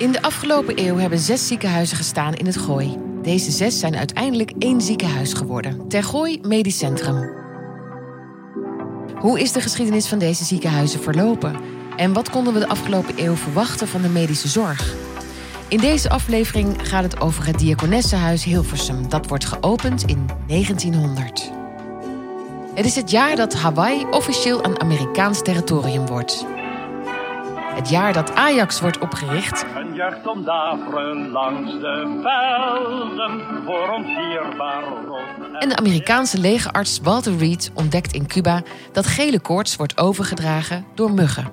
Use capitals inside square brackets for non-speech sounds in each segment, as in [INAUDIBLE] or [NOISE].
In de afgelopen eeuw hebben zes ziekenhuizen gestaan in het Gooi. Deze zes zijn uiteindelijk één ziekenhuis geworden. Tergooi Medisch Centrum. Hoe is de geschiedenis van deze ziekenhuizen verlopen? En wat konden we de afgelopen eeuw verwachten van de medische zorg? In deze aflevering gaat het over het Diakonessenhuis Hilversum. Dat wordt geopend in 1900. Het is het jaar dat Hawaii officieel een Amerikaans territorium wordt. Het jaar dat Ajax wordt opgericht. Jacht om daveren langs de velden voor ons dierbaar rood. En de Amerikaanse legerarts Walter Reed ontdekt in Cuba dat gele koorts wordt overgedragen door muggen.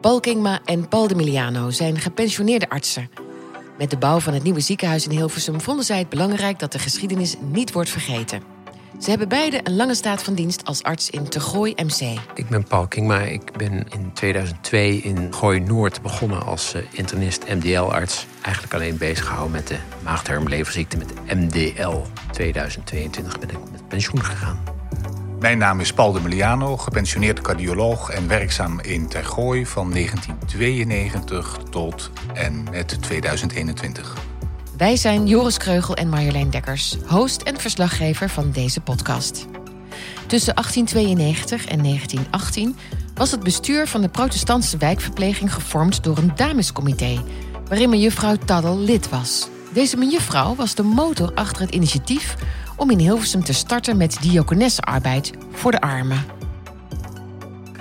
Paul Kingma en Paul de Miliano zijn gepensioneerde artsen. Met de bouw van het nieuwe ziekenhuis in Hilversum vonden zij het belangrijk dat de geschiedenis niet wordt vergeten. Ze hebben beide een lange staat van dienst als arts in Tegooi MC. Ik ben Paul Kingma. Ik ben in 2002 in Gooi Noord begonnen als eh, internist MDL-arts. Eigenlijk alleen bezig gehouden met de maagdarmleverziekte met MDL. 2022 ben ik met pensioen gegaan. Mijn naam is Paul de Meliano, gepensioneerd cardioloog en werkzaam in Tergooi van 1992 tot en met 2021. Wij zijn Joris Kreugel en Marjolein Dekkers, host en verslaggever van deze podcast. Tussen 1892 en 1918 was het bestuur van de protestantse wijkverpleging gevormd door een damescomité, waarin mejuffrouw Taddel lid was. Deze mejuffrouw was de motor achter het initiatief om in Hilversum te starten met diakonessenarbeid voor de armen.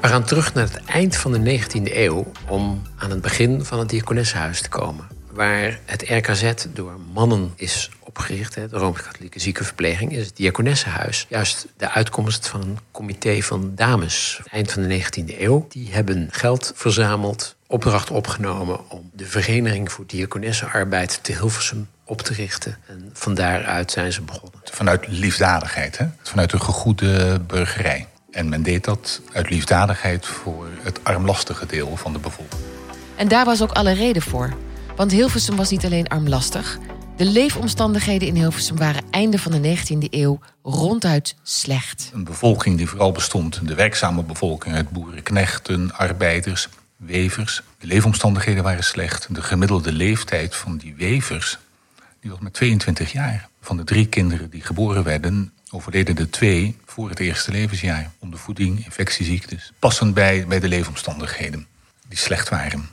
We gaan terug naar het eind van de 19e eeuw om aan het begin van het diakonessenhuis te komen. Waar het RKZ door mannen is opgericht, de Rooms-Katholieke ziekenverpleging, is het diakonessenhuis. Juist de uitkomst van een comité van dames. Eind van de 19e eeuw. Die hebben geld verzameld, opdracht opgenomen om de Vereniging voor Diakonessenarbeid te Hilversum op te richten. En van daaruit zijn ze begonnen. Vanuit liefdadigheid, hè? vanuit een gegoede burgerij. En men deed dat uit liefdadigheid voor het armlastige deel van de bevolking. En daar was ook alle reden voor. Want Hilversum was niet alleen armlastig. De leefomstandigheden in Hilversum waren einde van de 19e eeuw ronduit slecht. Een bevolking die vooral bestond, de werkzame bevolking uit boeren, knechten, arbeiders, wevers. De leefomstandigheden waren slecht. De gemiddelde leeftijd van die wevers die was met 22 jaar. Van de drie kinderen die geboren werden, overleden de twee voor het eerste levensjaar. Om de voeding, infectieziektes. Passend bij, bij de leefomstandigheden die slecht waren.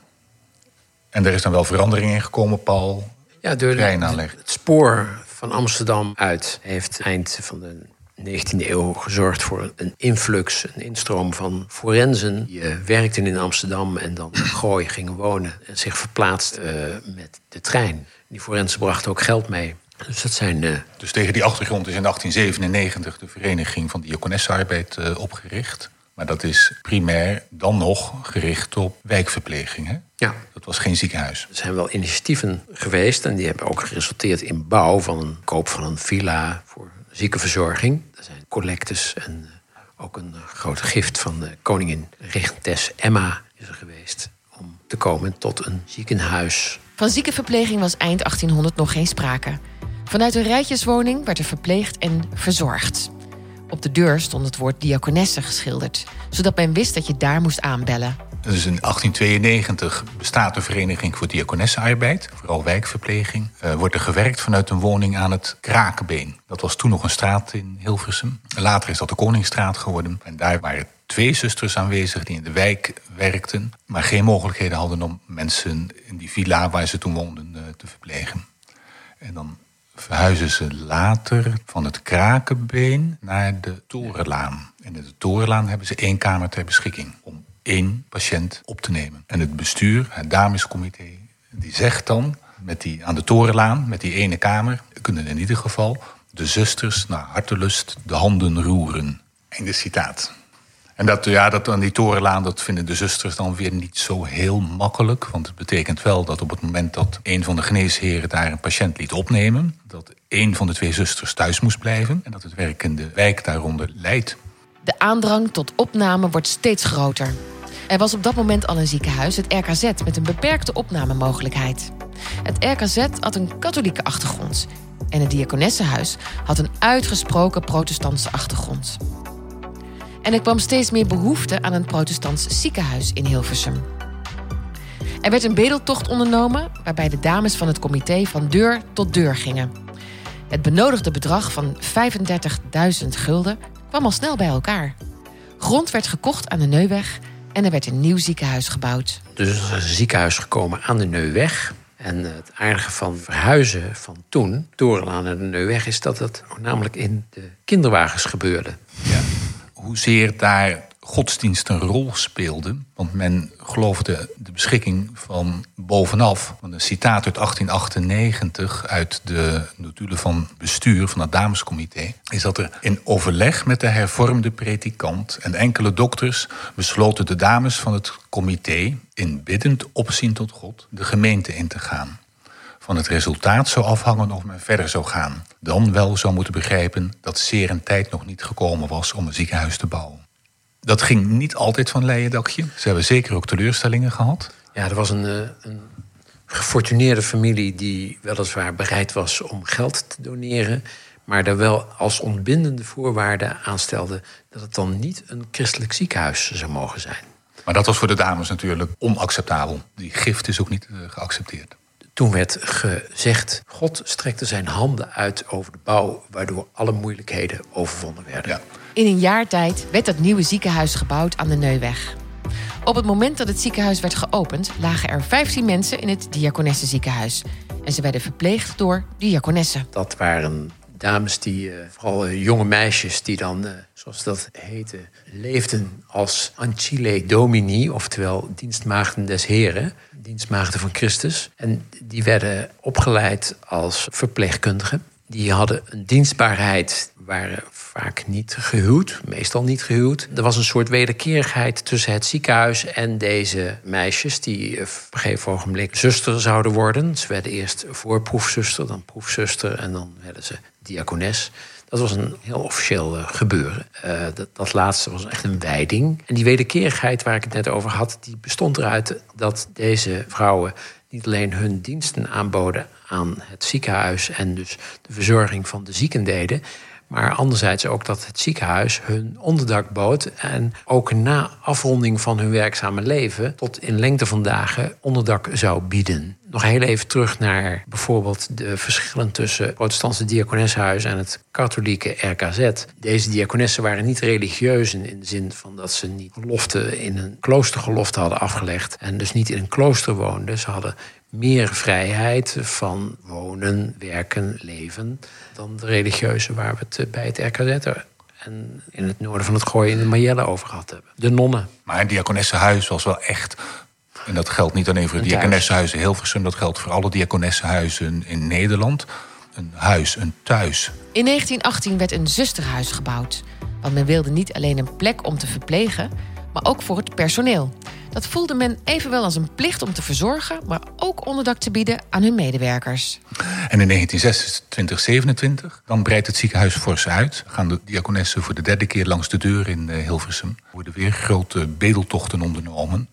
En er is dan wel verandering in gekomen, Paul. Ja, door Treinaanleg. het spoor van Amsterdam uit heeft eind van de 19e eeuw gezorgd voor een influx, een instroom van forensen. Die eh, werkten in Amsterdam en dan in Gooi gingen wonen en zich verplaatst eh, met de trein. Die forensen brachten ook geld mee. Dus dat zijn eh, Dus tegen die achtergrond is in 1897 de Vereniging van Diakonessenarbeid eh, opgericht. Maar dat is primair dan nog gericht op wijkverpleging. Hè? ja, Dat was geen ziekenhuis. Er zijn wel initiatieven geweest en die hebben ook geresulteerd in bouw van een koop van een villa voor ziekenverzorging. Er zijn collectes en eh, ook een eh, grote gift van de koningin regentes Emma is er geweest om te komen tot een ziekenhuis. Van ziekenverpleging was eind 1800 nog geen sprake. Vanuit een rijtjeswoning werd er verpleegd en verzorgd. Op de deur stond het woord diakonesse geschilderd, zodat men wist dat je daar moest aanbellen. Dus in 1892 bestaat de Vereniging voor Diakonessenarbeid, vooral wijkverpleging. Eh, wordt er gewerkt vanuit een woning aan het Krakenbeen. Dat was toen nog een straat in Hilversum. Later is dat de Koningsstraat geworden. En daar waren twee zusters aanwezig die in de wijk werkten, maar geen mogelijkheden hadden om mensen in die villa waar ze toen woonden eh, te verplegen. En dan verhuizen ze later van het Krakenbeen naar de Torenlaan. En in de Torenlaan hebben ze één kamer ter beschikking om één patiënt op te nemen. En het bestuur, het damescomité, die zegt dan met die, aan de Torenlaan, met die ene kamer, kunnen in ieder geval de zusters naar hartelust de handen roeren. Einde citaat. En dat, ja, dat aan die torenlaan, dat vinden de zusters dan weer niet zo heel makkelijk. Want het betekent wel dat op het moment dat een van de geneesheren daar een patiënt liet opnemen, dat een van de twee zusters thuis moest blijven en dat het werk in de wijk daaronder leidt. De aandrang tot opname wordt steeds groter. Er was op dat moment al een ziekenhuis, het RKZ, met een beperkte opnamemogelijkheid. Het RKZ had een katholieke achtergrond. En het Diakonessenhuis had een uitgesproken protestantse achtergrond. En er kwam steeds meer behoefte aan een protestants ziekenhuis in Hilversum. Er werd een bedeltocht ondernomen waarbij de dames van het comité van deur tot deur gingen. Het benodigde bedrag van 35.000 gulden kwam al snel bij elkaar. Grond werd gekocht aan de Neuweg en er werd een nieuw ziekenhuis gebouwd. Dus er is een ziekenhuis gekomen aan de Neuweg. En het aardige van verhuizen van toen, Torenlaan naar de Neuweg, is dat het namelijk in de kinderwagens gebeurde. Ja. Hoezeer daar godsdienst een rol speelde. Want men geloofde de beschikking van bovenaf. Een citaat uit 1898 uit de notulen van bestuur van het damescomité... is dat er in overleg met de hervormde predikant en enkele dokters... besloten de dames van het comité in biddend opzien tot God de gemeente in te gaan. Van het resultaat zou afhangen of men verder zou gaan. Dan wel zou moeten begrijpen dat zeer een tijd nog niet gekomen was om een ziekenhuis te bouwen. Dat ging niet altijd van leien dakje. Ze hebben zeker ook teleurstellingen gehad. Ja, er was een, eh, een gefortuneerde familie die weliswaar bereid was om geld te doneren, maar daar wel als ontbindende voorwaarde aanstelde dat het dan niet een christelijk ziekenhuis zou mogen zijn. Maar dat was voor de dames natuurlijk onacceptabel. Die gift is ook niet uh, geaccepteerd. Toen werd gezegd, God strekte zijn handen uit over de bouw, waardoor alle moeilijkheden overwonnen werden. Ja. In een jaar tijd werd dat nieuwe ziekenhuis gebouwd aan de Neuweg. Op het moment dat het ziekenhuis werd geopend, lagen er 15 mensen in het Diakonessenziekenhuis. En ze werden verpleegd door diakonessen. Dat waren dames die, uh, vooral uh, jonge meisjes, die dan, uh, zoals dat heette, leefden als ancile domini, oftewel dienstmaagden des Heren, dienstmaagden van Christus. En die werden opgeleid als verpleegkundigen. Die hadden een dienstbaarheid waren vaak niet gehuwd, meestal niet gehuwd. Er was een soort wederkerigheid tussen het ziekenhuis en deze meisjes, die op een gegeven ogenblik zuster zouden worden. Ze werden eerst voorproefzuster, dan proefzuster en dan werden ze diakones. Dat was een heel officieel uh, gebeuren. Uh, dat, dat, laatste was echt een wijding. En die wederkerigheid waar ik het net over had, die bestond eruit dat deze vrouwen niet alleen hun diensten aanboden aan het ziekenhuis en dus de verzorging van de zieken deden, maar anderzijds ook dat het ziekenhuis hun onderdak bood. En ook na afronding van hun werkzame leven tot in lengte van dagen onderdak zou bieden. Nog heel even terug naar bijvoorbeeld de verschillen tussen het protestantse diakonessenhuis en het katholieke RKZ. Deze diakonessen waren niet religieus in de zin van dat ze niet gelofte in een kloostergelofte hadden afgelegd. En dus niet in een klooster woonden. Ze hadden meer vrijheid van wonen, werken, leven dan de religieuze waar we het eh, bij het RKZ en in het noorden van het Gooi in de Mayelle over gehad hebben. De nonnen. Maar het diakonessenhuis was wel echt... en dat geldt niet alleen voor het diakonessenhuis in Hilversum... dat geldt voor alle diakonessenhuizen in Nederland. Een huis, een thuis. In 1918 werd een zusterhuis gebouwd. Want men wilde niet alleen een plek om te verplegen... maar ook voor het personeel. Dat voelde men evenwel als een plicht om te verzorgen, maar ook onderdak te bieden aan hun medewerkers. En in 1926, 27, dan breidt het ziekenhuis fors uit. Gaan de diakonessen voor de derde keer langs de deur in eh, Hilversum. Er worden weer grote bedeltochten ondernomen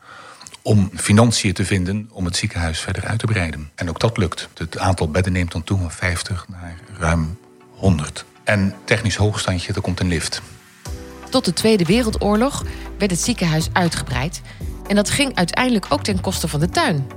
om financiën te vinden om het ziekenhuis verder uit te breiden. En ook dat lukt. Het aantal bedden neemt dan toe van 50 naar ruim 100. En technisch hoogstandje, er komt een lift. Tot de Tweede Wereldoorlog werd het ziekenhuis uitgebreid en dat ging uiteindelijk ook ten koste van de tuin.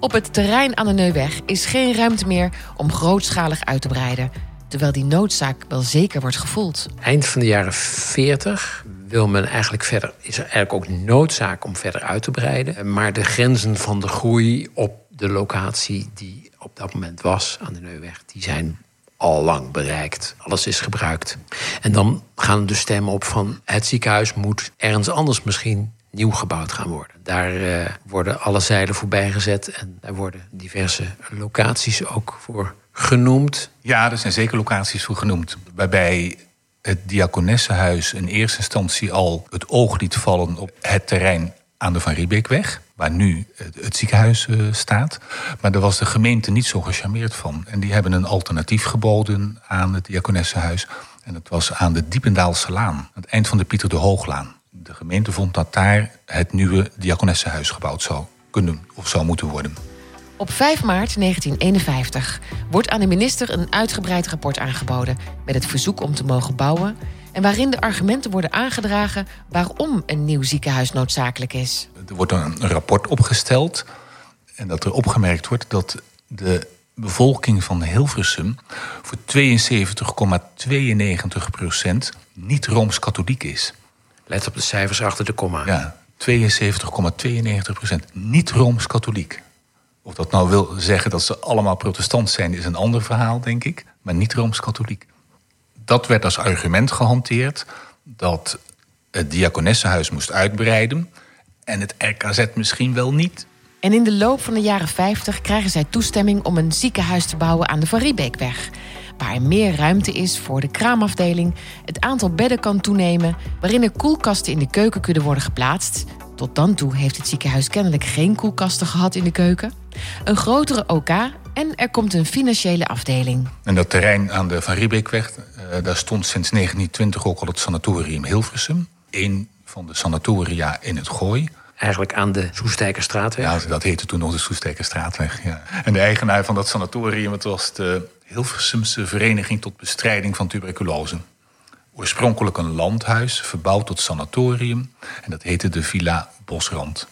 Op het terrein aan de Neuweg is geen ruimte meer om grootschalig uit te breiden. Terwijl die noodzaak wel zeker wordt gevoeld. Eind van de jaren 40 wil men eigenlijk verder, is er eigenlijk ook noodzaak om verder uit te breiden. Maar de grenzen van de groei op de locatie die op dat moment was aan de Neuweg, die zijn al lang bereikt. Alles is gebruikt. En dan gaan de stemmen op van het ziekenhuis moet ergens anders misschien nieuw gebouwd gaan worden. Daar uh, worden alle zeilen voorbij gezet en daar worden diverse locaties ook voor genoemd. Ja, er zijn zeker locaties voor genoemd. Waarbij het Diakonessenhuis in eerste instantie al het oog liet vallen op het terrein aan de Van Riebeekweg, waar nu het, ziekenhuis uh, staat. Maar daar was de gemeente niet zo gecharmeerd van. En die hebben een alternatief geboden aan het Diakonessenhuis. En dat was aan de Diependaalse Laan, aan het eind van de Pieter de Hooglaan de gemeente vond dat daar het nieuwe diakonessenhuis gebouwd zou kunnen of zou moeten worden. Op 5 maart 1951 wordt aan de minister een uitgebreid rapport aangeboden met het verzoek om te mogen bouwen en waarin de argumenten worden aangedragen waarom een nieuw ziekenhuis noodzakelijk is. Er wordt een rapport opgesteld En dat er opgemerkt wordt dat de bevolking van Hilversum voor 72,92 procent niet rooms-katholiek is. Let op de cijfers achter de komma. Ja, 72,92 procent niet rooms-katholiek. Of dat nou wil zeggen dat ze allemaal protestant zijn, is een ander verhaal, denk ik. Maar niet rooms-katholiek. Dat werd als argument gehanteerd dat het diakonessenhuis moest uitbreiden. En het RKZ misschien wel niet. En in de loop van de jaren 50 krijgen zij toestemming om een ziekenhuis te bouwen aan de Van Riebeekweg. Waar er meer ruimte is voor de kraamafdeling, het aantal bedden kan toenemen, waarin er koelkasten in de keuken kunnen worden geplaatst. Tot dan toe heeft het ziekenhuis kennelijk geen koelkasten gehad in de keuken. Een grotere OK en er komt een financiële afdeling. En dat terrein aan de Van Riebeekweg, eh, daar stond sinds 1920 ook al het sanatorium Hilversum. Een van de sanatoria in het Gooi. Eigenlijk aan de Soestijkerstraatweg. Ja, dat heette toen nog de Soestijkerstraatweg. Ja. En de eigenaar van dat sanatorium het was de Hilversumse Vereniging tot Bestrijding van Tuberculose. Oorspronkelijk een landhuis, verbouwd tot sanatorium. En dat heette de Villa Bosrand.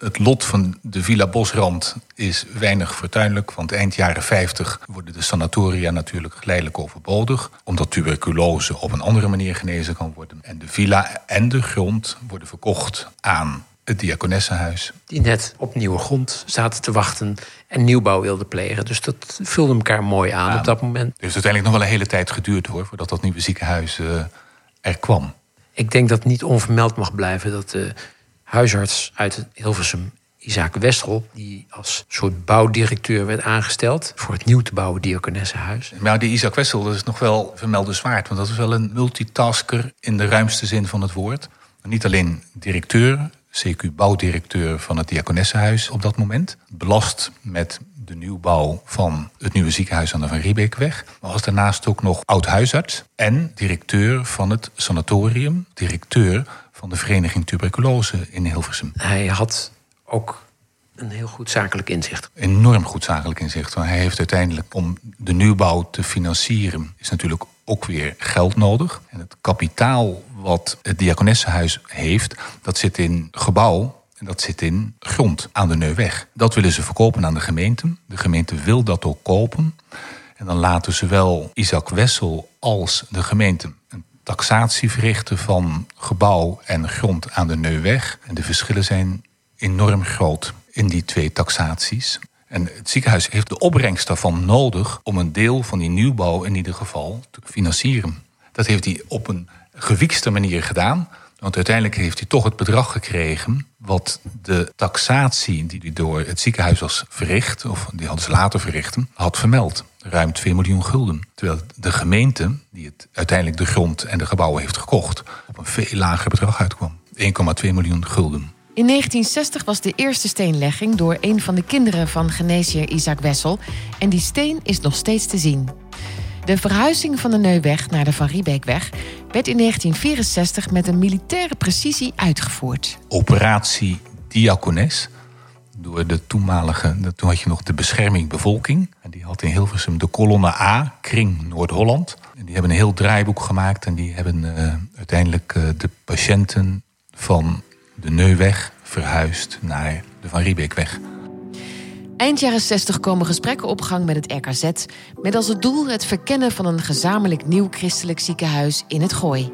Het lot van de Villa Bosrand is weinig fortuinlijk. Want eind jaren 50 worden de sanatoria natuurlijk geleidelijk overbodig. Omdat tuberculose op een andere manier genezen kan worden. En de villa en de grond worden verkocht aan het diakonessenhuis. Die net op nieuwe grond zaten te wachten en nieuwbouw wilden plegen. Dus dat vulde elkaar mooi aan Ja. op dat moment. Dus uiteindelijk nog wel een hele tijd geduurd hoor, voordat dat nieuwe ziekenhuis eh, er kwam. Ik denk dat het niet onvermeld mag blijven dat de huisarts uit Hilversum, Isaac Westrop, die als soort bouwdirecteur werd aangesteld voor het nieuw te bouwen Diakonessenhuis. Maar die Isaac dat is nog wel vermeldenswaard, want dat is wel een multitasker in de ruimste zin van het woord. Niet alleen directeur, CQ bouwdirecteur van het Diakonessenhuis op dat moment, belast met de nieuwbouw van het nieuwe ziekenhuis aan de Van Riebeekweg, maar was daarnaast ook nog oud-huisarts en directeur van het sanatorium, directeur van de Vereniging Tuberculose in Hilversum. Hij had ook een heel goed zakelijk inzicht. enorm goed zakelijk inzicht. Want hij heeft uiteindelijk om de nieuwbouw te financieren, is natuurlijk ook weer geld nodig. En het kapitaal wat het Diakonessenhuis heeft, dat zit in gebouw en dat zit in grond aan de Neuweg. Dat willen ze verkopen aan de gemeente. De gemeente wil dat ook kopen. En dan laten zowel Isaac Wessel als de gemeente een taxatie verrichten van gebouw en grond aan de Neuweg. En de verschillen zijn enorm groot in die twee taxaties. En het ziekenhuis heeft de opbrengst daarvan nodig om een deel van die nieuwbouw in ieder geval te financieren. Dat heeft hij op een gewiekste manier gedaan. Want uiteindelijk heeft hij toch het bedrag gekregen wat de taxatie die hij door het ziekenhuis was verricht, of die hadden ze later verrichten, had vermeld. Ruim 2 miljoen gulden. Terwijl de gemeente, die het uiteindelijk de grond en de gebouwen heeft gekocht, op een veel lager bedrag uitkwam. 1,2 miljoen gulden. In 1960 was de eerste steenlegging door een van de kinderen van geneesheer Isaac Wessel. En die steen is nog steeds te zien. De verhuizing van de Neuweg naar de Van Riebeekweg werd in 1964 met een militaire precisie uitgevoerd. operatie Diakones. Door de toenmalige, toen had je nog de bescherming bevolking. En die had in Hilversum de kolonne A, Kring Noord-Holland. En die hebben een heel draaiboek gemaakt. En die hebben eh, uiteindelijk eh, de patiënten van de Neuweg verhuisd naar de Van Riebeekweg. Eind jaren 60 komen gesprekken op gang met het RKZ... met als doel het verkennen van een gezamenlijk nieuw christelijk ziekenhuis in het Gooi.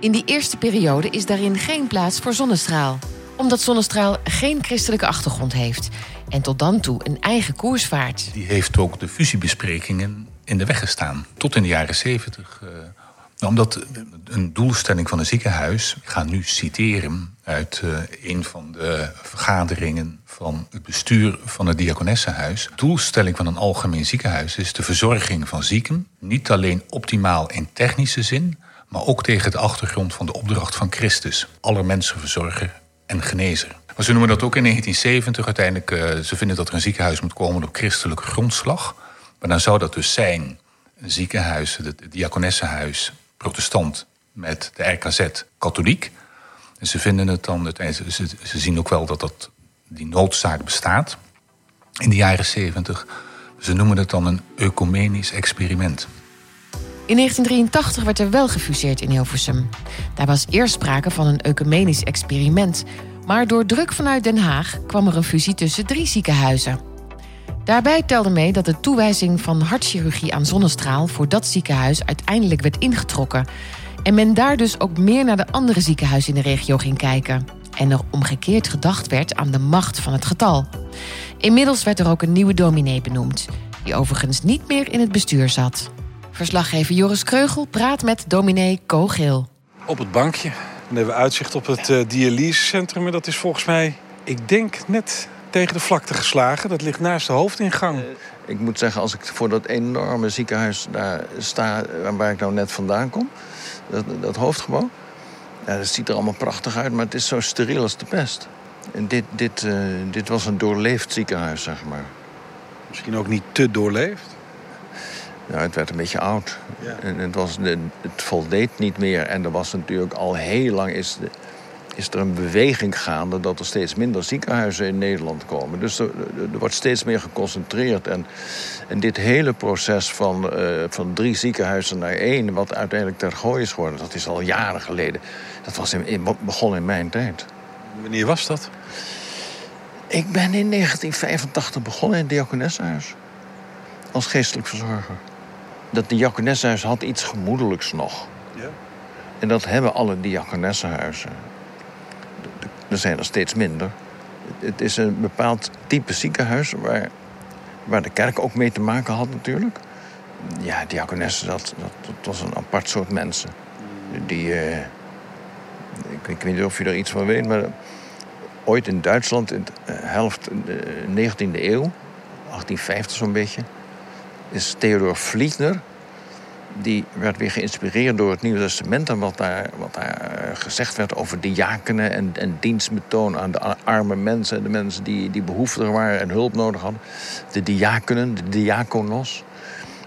In die eerste periode is daarin geen plaats voor zonnestraal. Omdat zonnestraal geen christelijke achtergrond heeft... en tot dan toe een eigen koers vaart. Die heeft ook de fusiebesprekingen in de weg gestaan. Tot in de jaren zeventig. nou, omdat een doelstelling van een ziekenhuis, ik ga nu citeren uit eh, een van de vergaderingen van het bestuur van het Diakonessenhuis. Doelstelling van een algemeen ziekenhuis is de verzorging van zieken, niet alleen optimaal in technische zin, maar ook tegen de achtergrond van de opdracht van Christus, allermensenverzorger en genezer. Maar ze noemen dat ook in 1970 uiteindelijk. eh, ze vinden dat er een ziekenhuis moet komen op christelijke grondslag. Maar dan zou dat dus zijn een ziekenhuis, het diakonessenhuis, protestant met de RKZ katholiek. En ze vinden het dan, uiteindelijk- ze zien ook wel dat, dat die noodzaak bestaat in de jaren 70. Ze noemen het dan een ecumenisch experiment. In 1983 werd er wel gefuseerd in Hilversum. Daar was eerst sprake van een ecumenisch experiment... Maar door druk vanuit Den Haag kwam er een fusie tussen drie ziekenhuizen. Daarbij telde mee dat de toewijzing van hartchirurgie aan zonnestraal voor dat ziekenhuis uiteindelijk werd ingetrokken. En men daar dus ook meer naar de andere ziekenhuizen in de regio ging kijken. En er omgekeerd gedacht werd aan de macht van het getal. Inmiddels werd er ook een nieuwe dominee benoemd, die overigens niet meer in het bestuur zat. Verslaggever Joris Kreugel praat met dominee Kogeel. Op het bankje. Dan hebben we uitzicht op het uh, dialysecentrum. En dat is volgens mij, ik denk, net tegen de vlakte geslagen. Dat ligt naast de hoofdingang. Uh, ik moet zeggen, als ik voor dat enorme ziekenhuis daar sta... waar ik nou net vandaan kom, dat, dat hoofdgebouw... Ja, dat ziet er allemaal prachtig uit, maar het is zo steriel als de pest. En dit, dit, uh, dit was een doorleefd ziekenhuis, zeg maar. Misschien ook niet te doorleefd? Nou, het werd een beetje oud. Ja. En het, was, het voldeed niet meer. En er was natuurlijk al heel lang is, is er een beweging gaande... dat er steeds minder ziekenhuizen in Nederland komen. Dus er, er wordt steeds meer geconcentreerd. En, en dit hele proces van, uh, van drie ziekenhuizen naar één... wat uiteindelijk ter gooi is geworden, dat is al jaren geleden. Dat was in, in, begon in mijn tijd. Wanneer was dat? Ik ben in 1985 begonnen in het Diakonessenhuis. Als geestelijk verzorger dat diakonessenhuis had iets gemoedelijks nog. Ja. En dat hebben alle diakonessenhuizen. Er zijn er steeds minder. Het is een bepaald type ziekenhuis waar, waar de kerk ook mee te maken had natuurlijk. Ja, diakonessen, dat, dat, dat was een apart soort mensen. Die, uh, ik, ik, weet niet of je er iets van weet, maar ooit in Duitsland, in de helft de 19e eeuw, 1850 zo'n beetje, is Theodor Vliegner. Die werd weer geïnspireerd door het Nieuwe Testament en wat daar, wat daar eh, gezegd werd over diakenen en, en dienstbetoon aan de arme mensen, de mensen die, die behoeftig waren en hulp nodig hadden. De diakenen, de diakonos.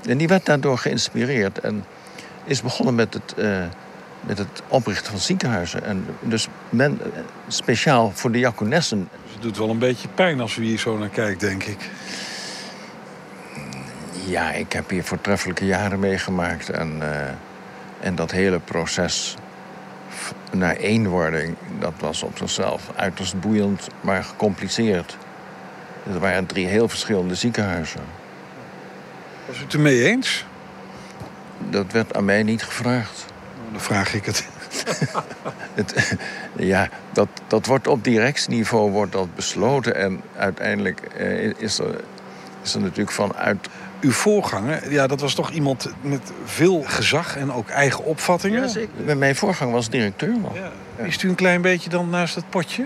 En die werd daardoor geïnspireerd en is begonnen met het, uh, met het oprichten van ziekenhuizen. En dus men, eh, speciaal voor diakonessen. Dus het doet wel een beetje pijn als we hier zo naar kijken, denk ik. Ja, ik heb hier voortreffelijke jaren meegemaakt. En, uh, en dat hele proces naar eenwording, dat was op zichzelf uiterst boeiend, maar gecompliceerd. Er waren drie heel verschillende ziekenhuizen. Was u het ermee eens? Dat werd aan mij niet gevraagd. Oh, dan vraag ik het. [LAUGHS] het ja, dat, dat wordt op directieniveau wordt dat besloten. En uiteindelijk eh, is, er, is er natuurlijk vanuit uw voorganger, ja, dat was toch iemand met veel gezag en ook eigen opvattingen? Ja, zeker. Mijn voorganger was directeur nog. Ja. Is u een klein beetje dan naast het potje?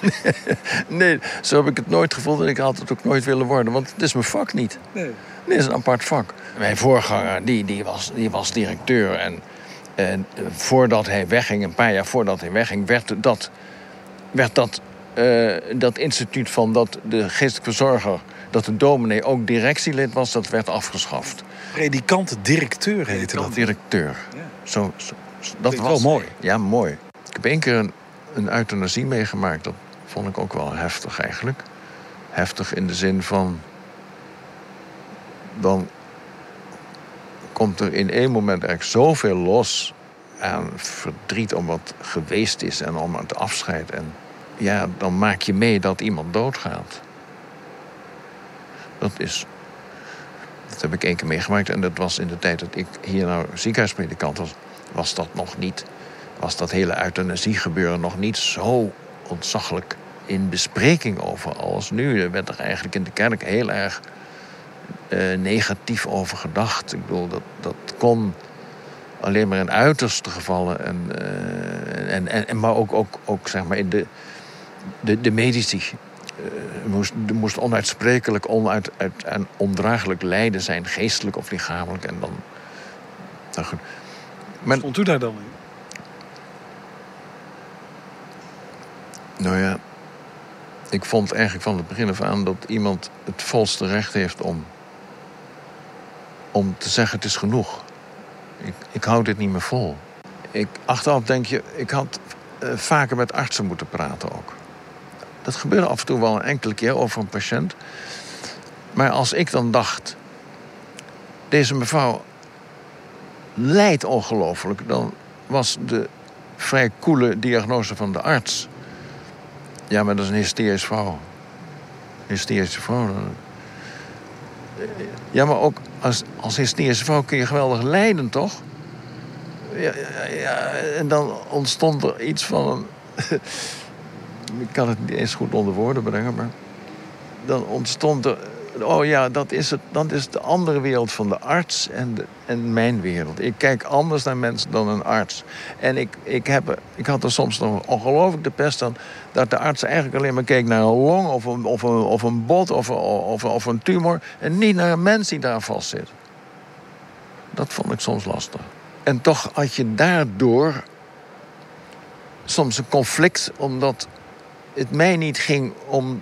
[LAUGHS] nee, zo heb ik het nooit gevoeld en ik had het ook nooit willen worden. Want het is mijn vak niet. Nee. Dit is een apart vak. Mijn voorganger, die, die, was, die was directeur. En, en voordat hij wegging, een paar jaar voordat hij wegging... werd dat, werd dat, uh, dat instituut van dat de geestelijke verzorger dat de dominee ook directielid was, dat werd afgeschaft. Predikant-directeur heette dat? Directeur. Ja. Zo, zo, dat was wel mooi. Ja, mooi. Ik heb één keer een, een euthanasie meegemaakt. Dat vond ik ook wel heftig eigenlijk. Heftig in de zin van... dan komt er in één moment eigenlijk zoveel los aan verdriet om wat geweest is en om het afscheid. En ja, dan maak je mee dat iemand doodgaat. Dat is... Dat heb ik één keer meegemaakt. En dat was in de tijd dat ik hier nou ziekenhuispredikant was... was dat nog niet... was dat hele euthanasie gebeuren nog niet zo ontzaglijk in bespreking over als nu. Er werd er eigenlijk in de kerk heel erg uh, negatief over gedacht. Ik bedoel, dat, dat kon alleen maar in uiterste gevallen. En, uh, en, en, maar ook, ook, ook zeg maar in de, de, de medici er moest, moest onuitsprekelijk, onuit, uit, en ondraaglijk lijden zijn, geestelijk of lichamelijk. En dan. Nou goed. Maar, Stond u daar dan in? Nou ja, ik vond eigenlijk van het begin af aan dat iemand het volste recht heeft om. om te zeggen: het is genoeg. Ik, ik hou dit niet meer vol. Ik, achteraf denk je, ik had uh, vaker met artsen moeten praten ook. Dat gebeurde af en toe wel een enkele keer over een patiënt. Maar als ik dan dacht... deze mevrouw lijdt ongelooflijk... dan was de vrij koele diagnose van de arts... Ja, maar dat is een hysterische vrouw. Hysterische vrouw. Ja, maar ook als, als hysterische vrouw kun je geweldig lijden, toch? Ja, ja, ja, en dan ontstond er iets van een... [LAUGHS] Ik kan het niet eens goed onder woorden brengen, maar... Dan ontstond er... Oh ja, dat is, het, dat is de andere wereld van de arts en, en mijn wereld. Ik kijk anders naar mensen dan een arts. En ik, ik, heb, ik had er soms nog ongelooflijk de pest aan... dat de arts eigenlijk alleen maar keek naar een long of een, of een, of een bot of, een- of, of een tumor... en niet naar een mens die daar vast zit. Dat vond ik soms lastig. En toch had je daardoor soms een conflict... omdat het mij niet ging om,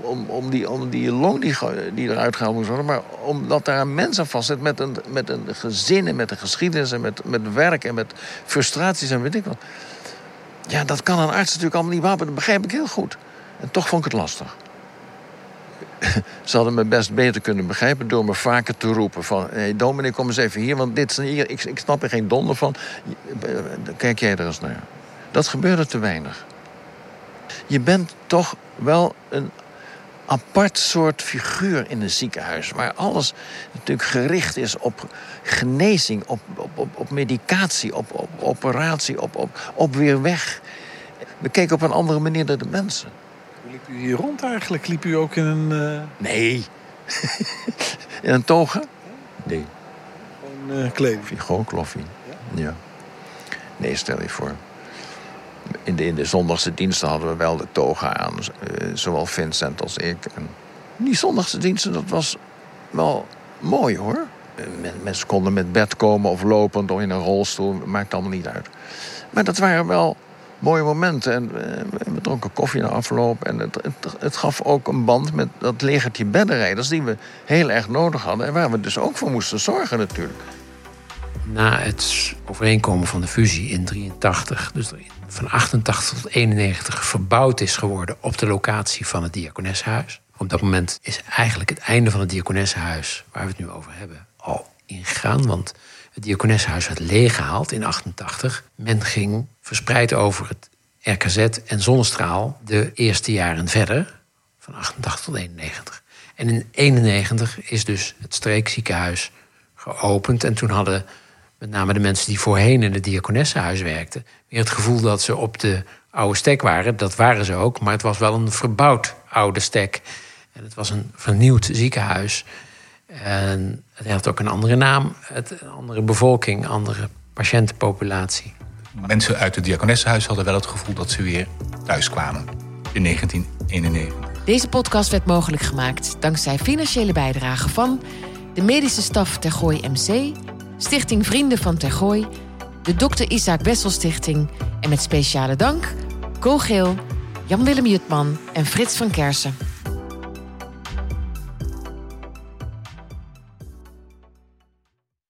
om, om, die, om die long die, die eruit gehaald moest worden... maar omdat daar een mens aan met een, met een gezin en met een geschiedenis... en met, met werk en met frustraties en weet ik wat. Ja, dat kan een arts natuurlijk allemaal niet behappen. Dat begrijp ik heel goed. En toch vond ik het lastig. [LAUGHS] Ze hadden me best beter kunnen begrijpen door me vaker te roepen van... hé, hey, kom eens even hier, want dit is hier, ik, ik snap er geen donder van. Kijk jij er eens naar. Dat gebeurde te weinig. Je bent toch wel een apart soort figuur in een ziekenhuis... waar alles natuurlijk gericht is op genezing, op, op, op, op medicatie, op, op operatie, op, op, op weer weg. We keken op een andere manier naar de mensen. Hoe liep u hier rond eigenlijk? Liep u ook in een eh, Nee. [LAUGHS] in een toga? Nee. gewoon, eh, kleding? Gewoon kloffie. Ja. Nee, stel je voor. In de, in de zondagse diensten hadden we wel de toga aan. eh, zowel Vincent als ik. En die zondagse diensten, dat was wel mooi hoor. Eh, men- Mensen konden met bed komen of lopend of in een rolstoel. Maakt allemaal niet uit. Maar dat waren wel mooie momenten. En eh, we dronken koffie na afloop. En het, het, het gaf ook een band met dat legertje beddenrijders... die we heel erg nodig hadden. En waar we dus ook voor moesten zorgen natuurlijk. Na het overeenkomen van de fusie in 83, dus van 88 tot 91 verbouwd is geworden op de locatie van het Diakonessenhuis. Op dat moment is eigenlijk het einde van het Diakonessenhuis, waar we het nu over hebben, al ingegaan. Want het Diakonessenhuis werd leeggehaald in 88. Men ging verspreid over het RKZ en Zonnestraal de eerste jaren verder, van 88 tot 91. En in 91 is dus het streekziekenhuis geopend. En toen hadden met name de mensen die voorheen in het diakonessenhuis werkten... weer het gevoel dat ze op de oude stek waren. Dat waren ze ook, maar het was wel een verbouwd oude stek. En het was een vernieuwd ziekenhuis. En het had ook een andere naam, het, een andere bevolking, andere patiëntenpopulatie. Mensen uit het diakonessenhuis hadden wel het gevoel dat ze weer thuis kwamen. In 1991. Deze podcast werd mogelijk gemaakt dankzij financiële bijdrage van de medische staf Tergooi MC, Stichting Vrienden van Tergooi, de Dr. Isaac Bessel Stichting en met speciale dank Co Jan-Willem Jutman en Frits van Kersen.